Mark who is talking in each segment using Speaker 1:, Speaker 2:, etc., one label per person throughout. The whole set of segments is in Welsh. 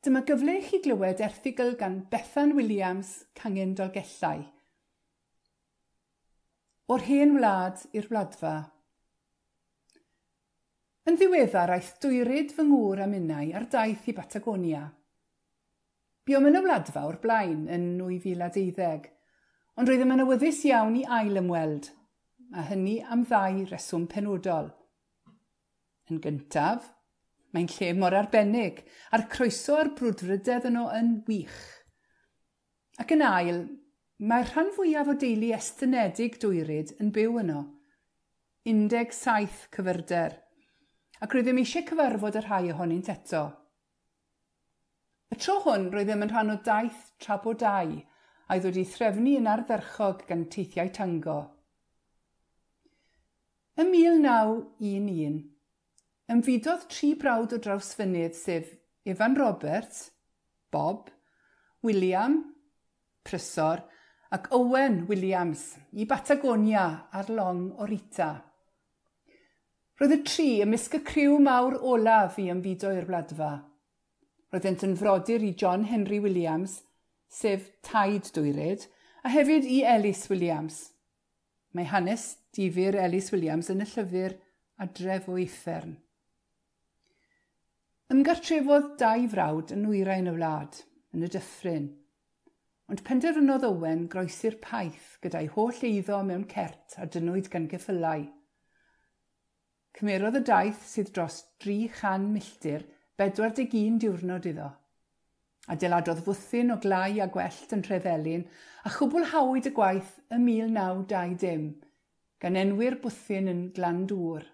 Speaker 1: Dyma gyfle i chi glywed erthigol gan Bethan Williams, Cangen Dolgellau. O'r hen wlad i'r wladfa. Yn ddiweddar aeth dwyryd fy ngŵr a minnau ar daith i Batagonia. Biom yn y wladfa o'r blaen yn 2012, ond roedd yn awyddus iawn i ail ymweld, a hynny am ddau reswm penodol. Yn gyntaf, Mae'n lle mor arbennig, a'r croeso a'r brwdfrydedd yno yn wych. Ac yn ail, mae'r rhan fwyaf o deulu estynedig dwyryd yn byw yno. 17 cyfyrder. Ac roedd ddim eisiau cyfarfod y rhai ohonynt eto. Y tro hwn roedd ddim yn rhan o daith trabodau a ddod i threfnu yn ardderchog gan teithiau tango. Ym 1911, ymfudodd tri brawd o drawsfynydd sef Evan Roberts, Bob, William, Prysor ac Owen Williams i Batagonia ar long Orita. Roedd y tri ymysg y criw mawr olaf i ymfudo i'r wladfa. Roeddent yn frodyr i John Henry Williams, sef taid dwyred, a hefyd i Ellis Williams. Mae hanes difyr Ellis Williams yn y llyfr Adref o Uffern. Ymgartrefodd dau frawd yn nwyrain y wlad, yn y dyffryn, ond penderfynodd Owen groesi'r paith gyda'i holl eiddo mewn cert a dynwyd gan geffylau. Cymerodd y daith sydd dros 300 milltir 41 diwrnod iddo. Adeiladodd fwthyn o glau a gwellt yn Trefelin a chwblhawyd y gwaith y 1920 gan enwi'r bwthyn yn Glandŵr.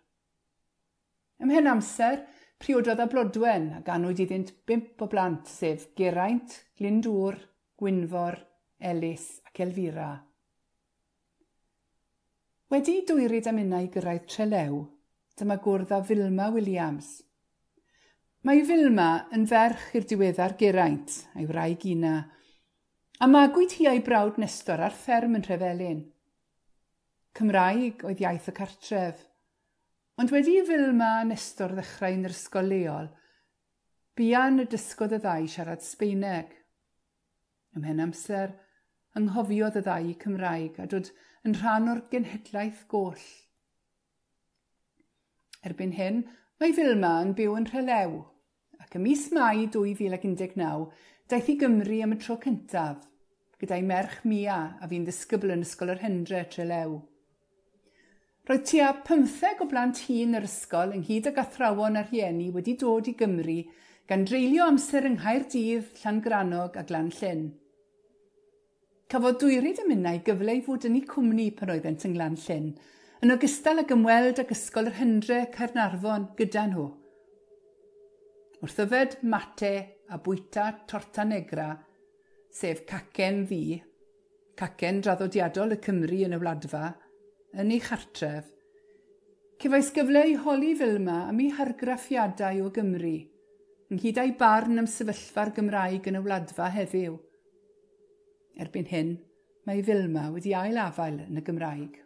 Speaker 1: Ymhen amser, Priododd a Blodwen a ganwyd iddynt bimp o blant sef Geraint, Glyndŵr, Gwynfor, Elis ac Elfira. Wedi dwyryd am unna gyrraedd Trelew, dyma gwrdd â Filma Williams. Mae Filma yn ferch i'r diweddar Geraint a'i wraig Una, a magwyd hi a'i brawd Nestor ar fferm yn Rhefelyn. Cymraeg oedd iaith y cartref – Ond wedi i Filma a Nestor ddechrau yn yr ysgol leol, buan y dysgodd y ddau siarad Sbeineg. Ym hen amser, anghofiodd y ddau Cymraeg a dod yn rhan o'r genhedlaeth goll. Erbyn hyn, mae Filma yn byw yn Rhelew, ac ym mis Mai 2019, daeth i Gymru am y tro cyntaf, gyda'i merch Mia a fi'n ddisgybl yn ysgol yr Hendre Trelew. Roedd tua 15 o blant hun yr ysgol ynghyd ag athrawon a rhieni wedi dod i Gymru gan dreulio amser yng Nghaerdydd, Llangranog a Glan Llyn. Cafodd dwyrid y minnau gyfle i fod yn ei cwmni pan oeddent yng Nglan Llyn, yn ogystal ag ymweld ag ysgol yr Hendre Caernarfon gyda nhw. Wrth yfed mate a bwyta torta negra, sef cacen ddi, cacen draddodiadol y Cymru yn y wladfa, yn ei chartref, cefais gyfle i holi Filma am ei hargraffiadau o Gymru, ynghyd â'i barn am sefyllfa'r Gymraeg yn y wladfa heddiw. Erbyn hyn, mae Filma wedi ail afael yn y Gymraeg.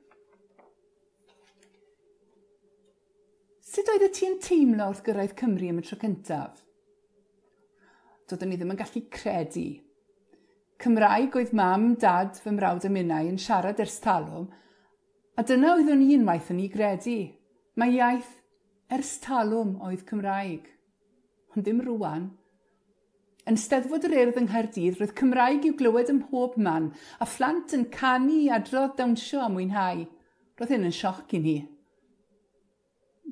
Speaker 1: Sut oedd y ti'n teimlo wrth gyrraedd Cymru am y tro cyntaf? Doeddwn ni ddim yn gallu credu. Cymraeg oedd mam, dad, fy mrawd y minnau yn siarad ers talwm A dyna oeddwn yn unwaith yn ei gredu. Mae iaith ers talwm oedd Cymraeg. Ond dim rwan. Yn steddfod yr urdd yng Nghaerdydd, roedd Cymraeg i'w glywed ym mhob man, a phlant yn canu i adrodd dawnsio am mwynhau. Roedd hyn yn sioc i ni.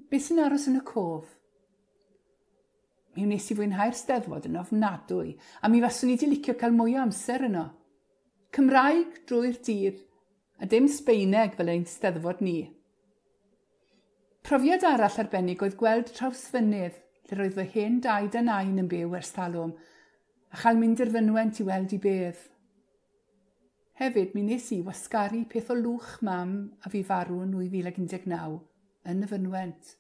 Speaker 1: Beth sy'n aros yn y cof? Mi wnes i fwynhau'r steddfod yn ofnadwy, a mi faswn i di licio cael mwy o amser yno. Cymraeg drwy'r dydd, a dim Sbeineg fel ein steddfod ni. Profiad arall arbennig oedd gweld trawsfynydd lle roedd fy hen daid a nain yn byw ers talwm a chael mynd i'r fynwent i weld i bedd. Hefyd, mi nes i wasgaru peth o lwch mam a fi farw yn 2019 yn y fynwent.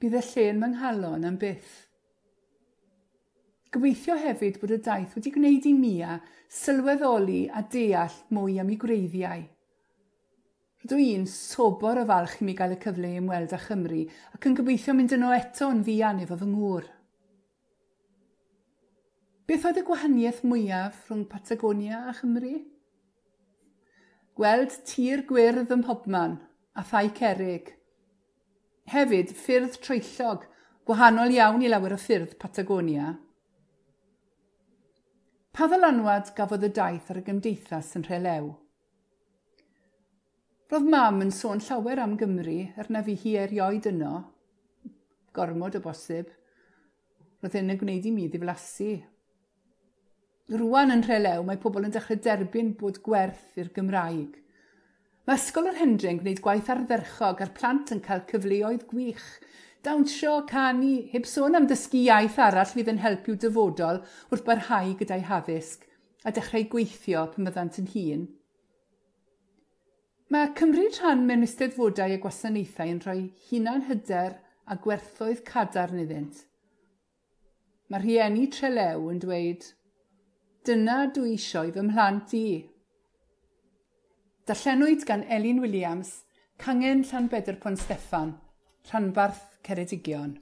Speaker 1: Bydd y lle'n mynghalon am byth. Gobeithio hefyd bod y daith wedi gwneud i Mia sylweddoli a deall mwy am ei gwreiddiau. Rydw i'n sobor o falch i mi gael y cyfle i ymweld â Chymru ac yn gobeithio mynd yno eto yn fian efo fy ngŵr. Beth oedd y gwahaniaeth mwyaf rhwng Patagonia a Chymru? Gweld tir gwyrdd ym mhobman a thai cerig. Hefyd, ffyrdd troellog, gwahanol iawn i lawer o ffyrdd Patagonia – Pa ddylanwad gafodd y daith ar y gymdeithas yn rhelew? Roedd mam yn sôn llawer am Gymru, er na fi hi erioed yno, gormod o bosib, roedd hyn yn gwneud i mi ddiflasu. Rwan yn rhelew, mae pobl yn dechrau derbyn bod gwerth i'r Gymraeg. Mae ysgol yr Hendry yn gwneud gwaith ardderchog a'r plant yn cael cyfleoedd gwych dawnsio, canu, heb sôn am dysgu iaith arall fydd yn helpu dyfodol wrth barhau gyda'i haddysg a dechrau gweithio pan byddant yn hun. Mae cymryd rhan mewn eisteddfodau a gwasanaethau yn rhoi hunan hyder a gwerthoedd cadarn iddynt. Mae rhieni trelew yn dweud, dyna dwi eisiau fy mhlant i. Darllenwyd gan Elin Williams, Cangen Llanbedr Pon Steffan, Rhanbarth Ceredigion.